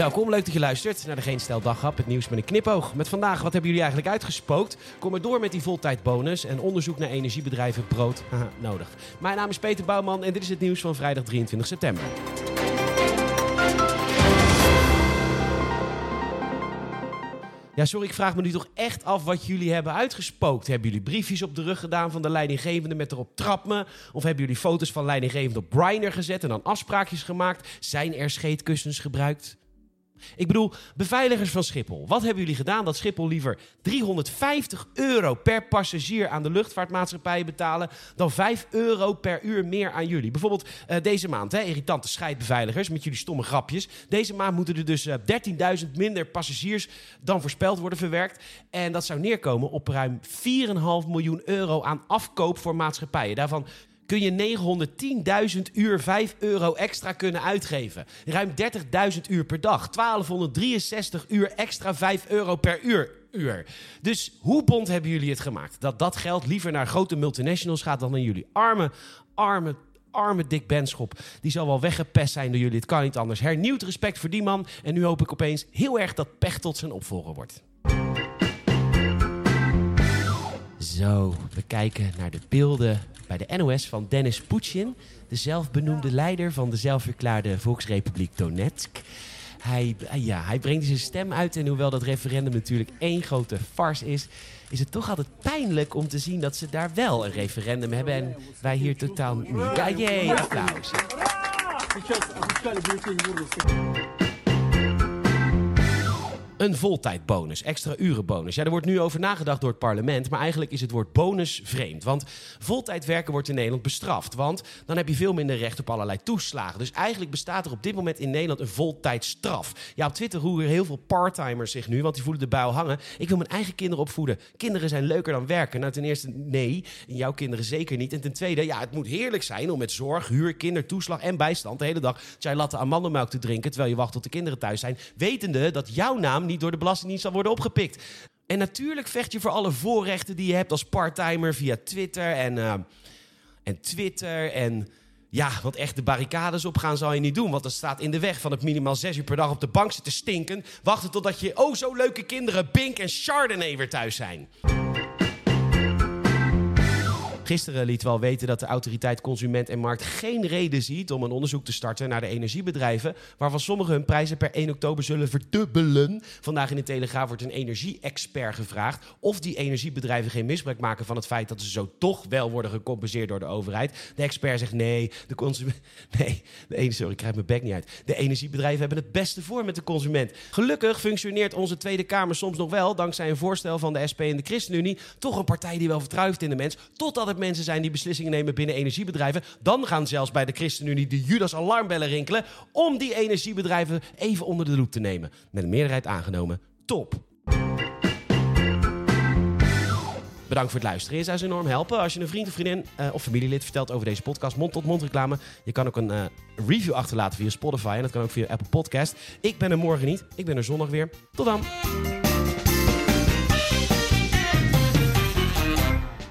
Welkom, leuk dat je luistert naar de Geen Stel Daghap, het nieuws met een knipoog. Met vandaag, wat hebben jullie eigenlijk uitgespookt? Kom er door met die voltijdbonus en onderzoek naar energiebedrijven brood nodig. Mijn naam is Peter Bouwman en dit is het nieuws van vrijdag 23 september. Ja, sorry, ik vraag me nu toch echt af wat jullie hebben uitgespookt. Hebben jullie briefjes op de rug gedaan van de leidinggevende met erop trap me? Of hebben jullie foto's van leidinggevende op Briner gezet en dan afspraakjes gemaakt? Zijn er scheetkussens gebruikt? Ik bedoel, beveiligers van Schiphol. Wat hebben jullie gedaan dat Schiphol liever 350 euro per passagier aan de luchtvaartmaatschappij betalen dan 5 euro per uur meer aan jullie? Bijvoorbeeld uh, deze maand, hè, irritante scheidbeveiligers met jullie stomme grapjes. Deze maand moeten er dus uh, 13.000 minder passagiers dan voorspeld worden verwerkt. En dat zou neerkomen op ruim 4,5 miljoen euro aan afkoop voor maatschappijen. Daarvan kun je 910.000 uur 5 euro extra kunnen uitgeven. Ruim 30.000 uur per dag. 1263 uur extra 5 euro per uur. Uur. Dus hoe bond hebben jullie het gemaakt? Dat dat geld liever naar grote multinationals gaat dan naar jullie arme, arme arme Dick Benschop. Die zal wel weggepest zijn door jullie. Het kan niet anders. Hernieuwd respect voor die man. En nu hoop ik opeens heel erg dat Pechtold zijn opvolger wordt. Zo, we kijken naar de beelden bij de NOS van Dennis Poetjin, de zelfbenoemde leider van de zelfverklaarde Volksrepubliek Donetsk. Hij, ja, hij brengt zijn stem uit en hoewel dat referendum natuurlijk één grote farce is, is het toch altijd pijnlijk om te zien dat ze daar wel een referendum hebben en wij hier totaal niet. Ja, jee, applaus. Een voltijdbonus, extra urenbonus. Ja, er wordt nu over nagedacht door het parlement, maar eigenlijk is het woord bonus vreemd. Want voltijd werken wordt in Nederland bestraft, want dan heb je veel minder recht op allerlei toeslagen. Dus eigenlijk bestaat er op dit moment in Nederland een voltijdstraf. Ja, op Twitter roeren heel veel parttimers zich nu, want die voelen de buil hangen. Ik wil mijn eigen kinderen opvoeden. Kinderen zijn leuker dan werken. Nou, ten eerste, nee, jouw kinderen zeker niet. En ten tweede, ja, het moet heerlijk zijn om met zorg, huur, kindertoeslag en bijstand de hele dag chai latte amandelmelk te drinken, terwijl je wacht tot de kinderen thuis zijn, wetende dat jouw naam niet door de Belastingdienst zal worden opgepikt. En natuurlijk vecht je voor alle voorrechten die je hebt als parttimer via Twitter en, uh, en Twitter en... Ja, want echt de barricades opgaan zal je niet doen. Want dat staat in de weg van het minimaal zes uur per dag op de bank zitten stinken. Wachten totdat je oh zo leuke kinderen Bink en Chardonnay weer thuis zijn. Gisteren liet wel weten dat de autoriteit Consument en Markt geen reden ziet om een onderzoek te starten naar de energiebedrijven, waarvan sommigen hun prijzen per 1 oktober zullen verdubbelen. Vandaag in de Telegraaf wordt een energie-expert gevraagd of die energiebedrijven geen misbruik maken van het feit dat ze zo toch wel worden gecompenseerd door de overheid. De expert zegt nee, de consument. Nee, sorry, ik krijg mijn bek niet uit. De energiebedrijven hebben het beste voor met de consument. Gelukkig functioneert onze Tweede Kamer soms nog wel, dankzij een voorstel van de SP en de ChristenUnie, toch een partij die wel vertrouwt in de mens, totdat het mensen zijn die beslissingen nemen binnen energiebedrijven. Dan gaan zelfs bij de ChristenUnie de Judas alarmbellen rinkelen om die energiebedrijven even onder de loep te nemen. Met een meerderheid aangenomen. Top. Bedankt voor het luisteren. Je zou ze enorm helpen als je een vriend of vriendin uh, of familielid vertelt over deze podcast. Mond-tot-mond reclame. Je kan ook een uh, review achterlaten via Spotify. En dat kan ook via Apple Podcast. Ik ben er morgen niet. Ik ben er zondag weer. Tot dan.